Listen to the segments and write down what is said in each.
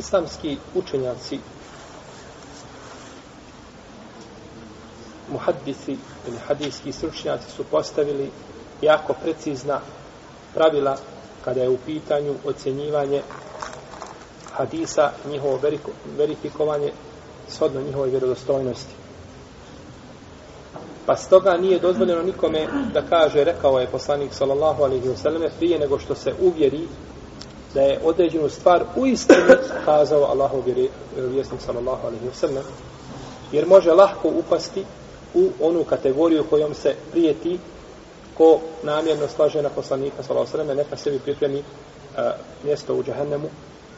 islamski učenjaci muhaddisi ili hadijski stručnjaci su postavili jako precizna pravila kada je u pitanju ocjenjivanje hadisa, njihovo verifikovanje shodno njihovoj vjerodostojnosti. Pa stoga nije dozvoljeno nikome da kaže, rekao je poslanik sallallahu alaihi wa sallam, prije nego što se uvjeri da je određenu stvar u istinu kazao Allahu vjerovjesnik sallallahu alaihi wa sallam, jer može lahko upasti u onu kategoriju kojom se prijeti ko namjerno slaže na poslanika sallallahu alaihi wa sallam, neka sebi pripremi a, mjesto u džahennemu,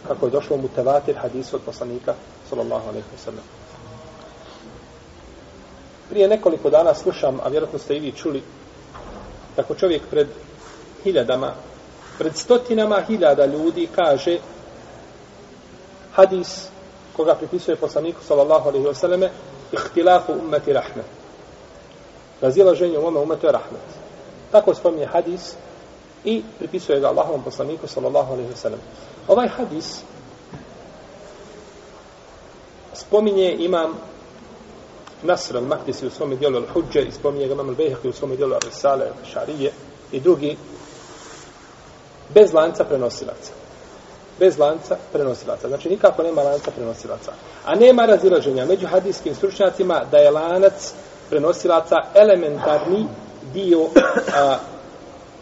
kako je došlo mu tevatir hadisu od poslanika sallallahu alaihi wa sallam. Prije nekoliko dana slušam, a vjerojatno ste i vi čuli, tako čovjek pred hiljadama, pred stotinama hiljada ljudi kaže hadis koga pripisuje poslaniku sallallahu alaihi wa sallame ihtilafu ummeti rahmet. Razilaženje u ome umetu je rahmet. Tako spominje hadis i pripisuje ga Allahovom poslaniku sallallahu alaihi wa sallam. Ovaj hadis spominje imam Nasr al-Mahdisi u svome dijelu al-Hudže i spominje ga imam al-Bejhaki u svome dijelu al-Risale, al-Šarije i drugi bez lanca prenosilaca. Bez lanca prenosilaca. Znači nikako nema lanca prenosilaca. A nema razilaženja među hadijskim stručnjacima da je lanac prenosilaca elementarni dio a,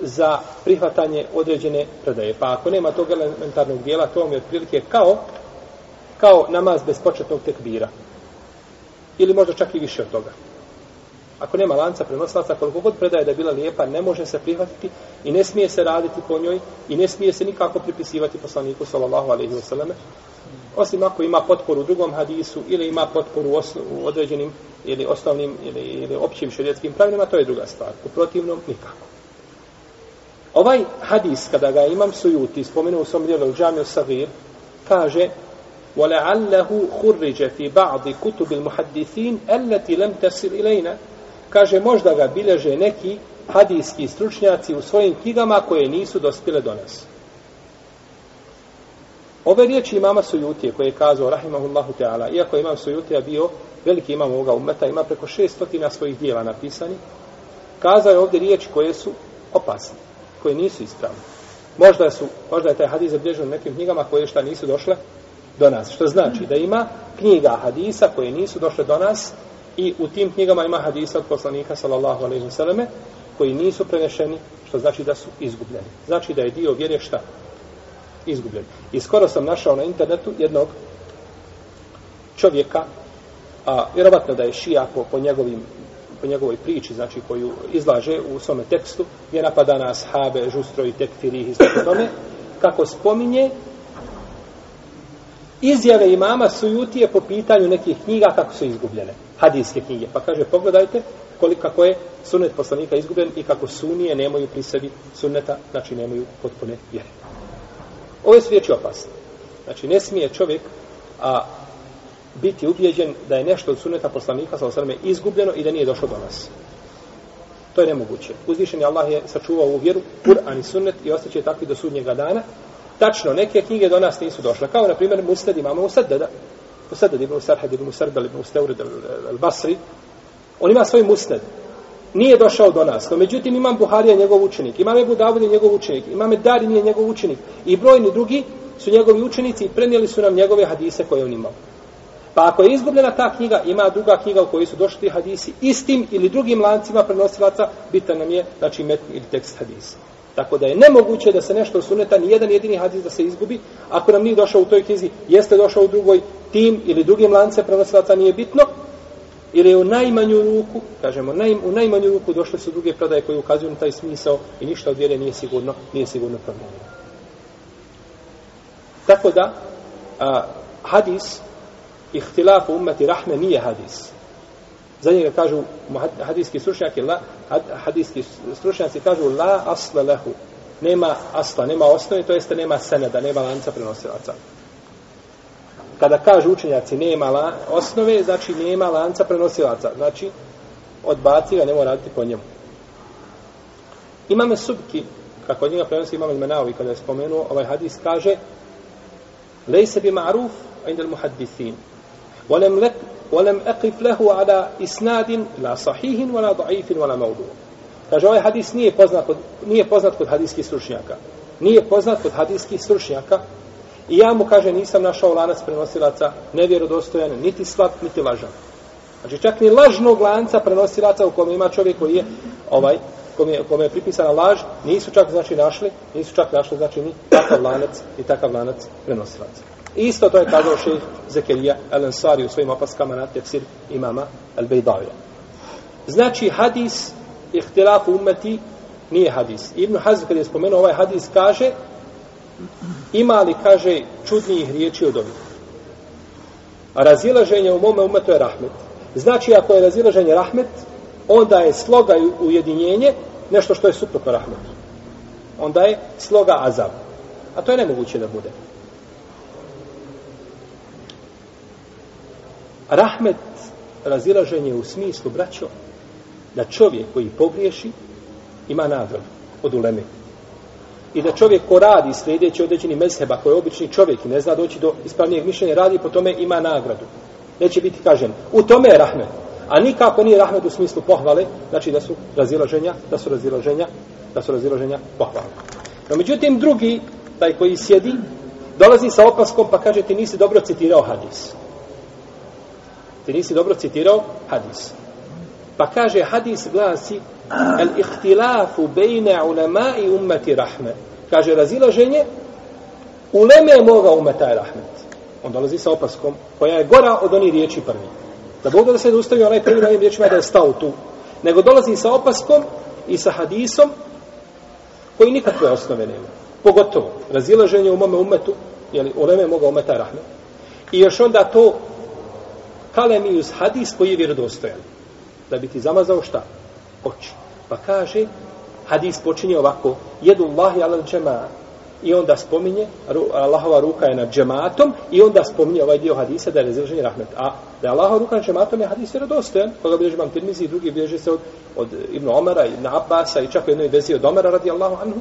za prihvatanje određene predaje. Pa ako nema tog elementarnog dijela, to vam je otprilike kao kao namaz bez početnog tekbira. Ili možda čak i više od toga. Ako nema lanca prenosilaca, koliko god predaje da je bila lijepa, ne može se prihvatiti i ne smije se raditi po njoj i ne smije se nikako pripisivati poslaniku sallallahu alaihi wa sallam. Osim ako ima potporu u drugom hadisu ili ima potporu u određenim ili osnovnim ili, ili općim šerijetskim pravilima, to je druga stvar. U protivnom, nikako. Ovaj hadis, kada ga imam sujuti, spomenuo u svom dijelu Džamiju Savir, kaže وَلَعَلَّهُ خُرِّجَ فِي بَعْضِ كُتُبِ الْمُحَدِّثِينَ الَّتِ لَمْ تَسِرْ إِلَيْنَا kaže možda ga bileže neki hadijski stručnjaci u svojim knjigama koje nisu dospile do nas. Ove riječi imama Sujutije koje je kazao Rahimahullahu Teala, iako imam Sujutija bio veliki imam ovoga umeta, ima preko šestotina svojih dijela napisani, kazao je ovdje riječi koje su opasne, koje nisu ispravne. Možda, su, možda je taj hadis zabilježen u nekim knjigama koje šta nisu došle do nas. Što znači da ima knjiga hadisa koje nisu došle do nas i u tim knjigama ima hadisa od poslanika sallallahu alaihi vseleme koji nisu prenešeni, što znači da su izgubljeni. Znači da je dio vjere šta? Izgubljen. I skoro sam našao na internetu jednog čovjeka, a vjerovatno da je šija po, po, njegovim, po njegovoj priči, znači koju izlaže u svome tekstu, gdje napada na ashabe, žustro i tekfirih i tome, kako spominje izjave imama Sujutije po pitanju nekih knjiga kako su izgubljene. Hadijske knjige. Pa kaže, pogledajte koliko kako je sunnet poslanika izgubljen i kako sunije nemaju pri sebi sunneta, znači nemaju potpune vjere. Ove su riječi opasne. Znači, ne smije čovjek a, biti ubijeđen da je nešto od suneta poslanika sa osrme izgubljeno i da nije došlo do nas. To je nemoguće. Uzvišeni Allah je sačuvao ovu vjeru, Kur'an i sunnet i ostaće takvi do sudnjega dana tačno, neke knjige do nas nisu došle. Kao, na primjer, Mustad imamo Musaddada. Musaddad ibn Sarhad ibn Musardal ibn Musteurid al-Basri. On ima svoj Mustad. Nije došao do nas. No, međutim, imam Buharija njegov učenik. Imam Ebu Davud njegov učenik. Imam Dari nije njegov učenik. I brojni drugi su njegovi učenici i prenijeli su nam njegove hadise koje on imao. Pa ako je izgubljena ta knjiga, ima druga knjiga u kojoj su došli ti hadisi istim ili drugim lancima prenosilaca, bitan nam je, znači, metni ili tekst hadisa. Tako da je nemoguće da se nešto od suneta, ni jedan jedini hadis da se izgubi, ako nam nije došao u toj knjizi, jeste došao u drugoj tim ili drugim lance prenosilaca, nije bitno, ili je u najmanju ruku, kažemo, naj, u najmanju ruku došle su druge predaje koje ukazuju na taj smisao i ništa od vjere nije sigurno, nije sigurno promijenio. Tako da, a, hadis, ihtilafu umeti rahme nije hadis. Za njega kažu hadijski stručnjaci, la, hadijski stručnjaci kažu la asla lehu. Nema asla, nema osnovi, to jeste nema seneda, nema lanca prenosilaca. Kada kažu učenjaci nema la, osnove, znači nema lanca prenosilaca. Znači, odbaci ga, ne raditi po njemu. Imame subki, kako od njega prenosi imame menavi, kada je spomenuo, ovaj hadis kaže lejse bi ma'ruf indel muhaddisin. Volem lek, ولم أقف له على إسناد لا صحيح ولا ضعيف ولا موضوع Kaže, ovaj hadis nije poznat kod, nije poznat kod hadijskih stručnjaka. Nije poznat kod hadijskih stručnjaka. I ja mu, kaže, nisam našao lanac prenosilaca nevjerodostojan, niti slab, niti lažan. Znači, čak ni lažnog lanca prenosilaca u kome ima čovjek koji je, ovaj, kome je, kome je pripisana laž, nisu čak, znači, našli, nisu čak našli, znači, ni takav lanac i takav lanac prenosilaca. I isto to je kazao šejh Zekerija El-Ansari u svojim opaskama na tefsir imama Al-Bejdavija. Znači, hadis ihtilaf umeti nije hadis. Ibn Hazm kada je spomenuo ovaj hadis kaže ima li, kaže, čudnijih riječi od ovih. A razilaženje u mome umetu je rahmet. Znači, ako je razilaženje rahmet, onda je sloga i ujedinjenje nešto što je suprotno rahmetu. Onda je sloga azab. A to je nemoguće da bude. Rahmet razilaženje u smislu, braćo, da čovjek koji pogriješi ima nagradu od uleme. I da čovjek ko radi sljedeći određeni mezheba koji je obični čovjek i ne zna doći do ispravnijeg mišljenja, radi po tome ima nagradu. Neće biti kažen. U tome je rahmet. A nikako nije rahmet u smislu pohvale, znači da su razilaženja, da su razilaženja, da su razilaženja pohvale. No, međutim, drugi, taj koji sjedi, dolazi sa opaskom pa kaže ti nisi dobro citirao hadis. Ti nisi dobro citirao hadis. Pa kaže hadis glasi el ihtilafu bejne ulema i ummeti rahme. Kaže razilaženje uleme moga umeta je rahmet. On dolazi sa opaskom koja je gora od onih riječi prvi. Da Bog da se ustavi onaj prvi na ovim riječima da je stao tu. Nego dolazi sa opaskom i sa hadisom koji nikakve osnove nema. Pogotovo razilaženje u mome umetu, jeli uleme moga umeta je rahmet. I još onda to kalemi uz hadis koji je vjerodostojan da bi ti zamazao šta? Oči. Pa kaže, hadis počinje ovako, jedu Allahi ala džema, i onda spominje, Allahova ruka je nad džematom, i onda spominje ovaj dio hadisa da je rezerženje rahmet. A da je Allahova ruka nad džematom je hadis vjerodostojan, koga bilježi vam tirmizi i drugi bilježi se od, od Ibn Omara, Ibn Abbasa i čak u jednoj vezi od Omara radi Allahu anhu.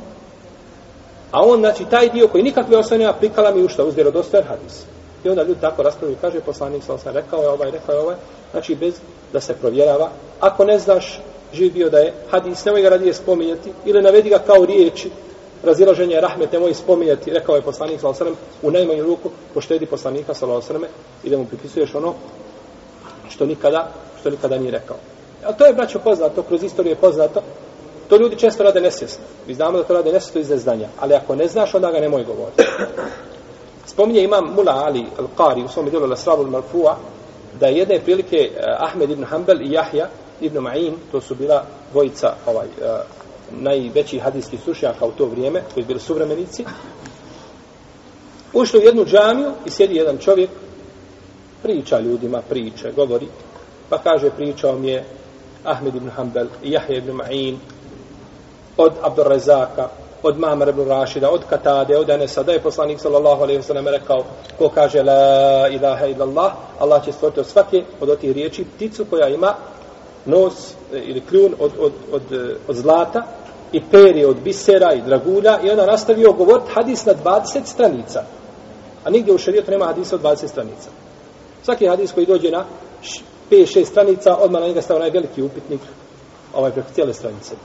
A on, znači, taj dio koji nikakve osnovne nema, prikala mi u uz vjerodostojan hadis. I onda ljudi tako raspravljaju, kaže poslanik, sam sam rekao je ovaj, rekao je ovaj, znači bez da se provjerava. Ako ne znaš, živ bio da je hadis, nemoj ga radije spominjati, ili navedi ga kao riječi, razilaženje rahmet, nemoj spominjati, rekao je poslanik, sam sam, u najmanju ruku, poštedi poslanika, sallallahu sam, i da mu pripisuješ ono što nikada, što nikada nije rekao. A to je, braćo, poznato, kroz istoriju je poznato, to ljudi često rade nesvjesno. Mi znamo da to rade nesvjesno iz neznanja, ali ako ne znaš, onda ga nemoj govoriti. Spominje imam Mula Ali Al-Qari u svom djelu Al-Asrabu Al-Marfu'a da je jedne prilike eh, Ahmed ibn Hanbal i Jahja ibn Ma'in, to su bila dvojica ovaj, uh, najveći hadijski slušnjaka u to vrijeme, koji bili suvremenici, ušli u jednu džamiju i sjedi jedan čovjek, priča ljudima, priče, govori, pa kaže, pričao mi je Ahmed ibn Hanbal i Jahja ibn Ma'in od Abdurrazaka, od Mamar ibn Rašida, od Katade, od Enesa, da je poslanik sallallahu alaihi wa sallam rekao, ko kaže la ilaha illallah, Allah će stvoriti od svake od otih riječi pticu koja ima nos e, ili kljun od, od, od, e, od zlata i perje od bisera i dragulja i ona nastavio govoriti hadis na 20 stranica. A nigdje u šarijetu nema hadisa od 20 stranica. Svaki hadis koji dođe na 5-6 stranica, odmah na njega stavio onaj veliki upitnik ovaj preko cijele stranice.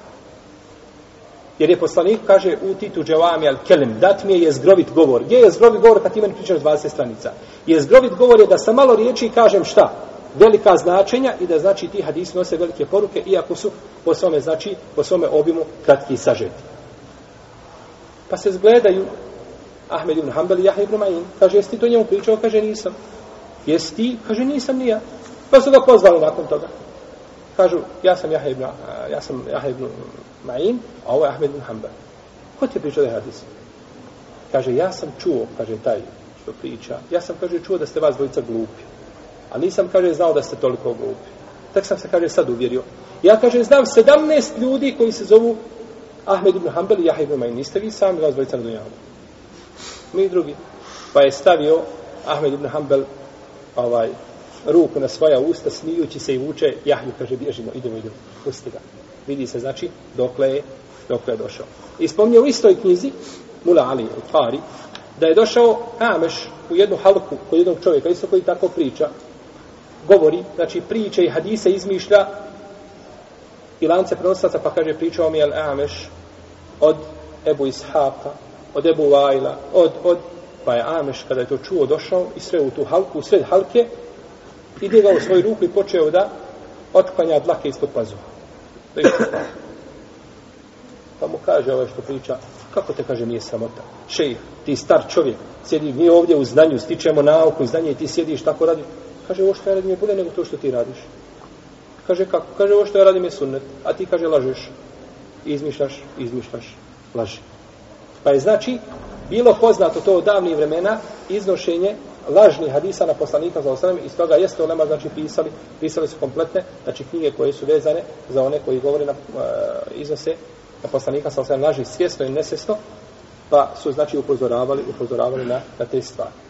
Jer je poslanik, kaže, u titu dževami al kelim, dat mi je jezgrovit govor. Gdje je jezgrovit govor kad ti meni pričaš 20 stranica? Jezgrovit govor je da sa malo riječi kažem šta? Velika značenja i da znači ti hadisi nose velike poruke, iako su po svome, znači, po svome obimu kratki i sažeti. Pa se zgledaju Ahmed ibn Hanbel i Jahe ibn Ma'in. Kaže, jesi ti to njemu pričao? Kaže, nisam. Jesi ti? Kaže, nisam nija. Pa su ga pozvali nakon toga. Kažu, ja sam Jahe ibn, ja sam Jahe ibn Ma'in, a ovo je Ahmed ibn Hanbal. Ko ti je pričao da je hadis? Kaže, ja sam čuo, kaže taj što priča, ja sam, kaže, čuo da ste vas dvojica glupi. A nisam, kaže, znao da ste toliko glupi. Tak sam se, kaže, sad uvjerio. Ja, kaže, znam 17 ljudi koji se zovu Ahmed ibn Hanbal i Jahe ibn Ma'in. Niste vi sami vas dvojica na dunjavu. Mi drugi. Pa je stavio Ahmed ibn Hanbal ovaj, ruku na svoja usta, smijući se i vuče, Jahju kaže, bježimo, idemo, idemo, pusti ga. Vidi se, znači, dokle je, dokle je došao. I spomnio u istoj knjizi, Mula Ali, u da je došao Ameš u jednu halku kod jednog čovjeka, isto koji tako priča, govori, znači priče i hadise izmišlja i lance prenosaca, pa kaže, pričao mi je Ameš od Ebu Ishaka, od Ebu Vajla, od, od, pa je Ameš kada je to čuo došao i sve u tu halku, u sred halke, i ga u svoju ruku i počeo da otklanja dlake ispod pazuha. Pa mu kaže ovaj što priča, kako te kaže nije samota? Šejh, ti star čovjek, sjedi mi ovdje u znanju, stičemo nauku i znanje i ti sjediš tako radi. Kaže, ovo što ja radim je bude nego to što ti radiš. Kaže, kako? Kaže, ovo što ja radim je sunnet. A ti kaže, lažeš. Izmišljaš, izmišljaš, laži. Pa je znači, bilo poznato to od davnih vremena, iznošenje lažnih hadisa na poslanika za osanem, iz toga jeste olema, znači, pisali, pisali su kompletne, znači, knjige koje su vezane za one koji govore na, uh, iznose na poslanika sa osanem laži svjesno i nesvjesno, pa su, znači, upozoravali, upozoravali na, na te stvari.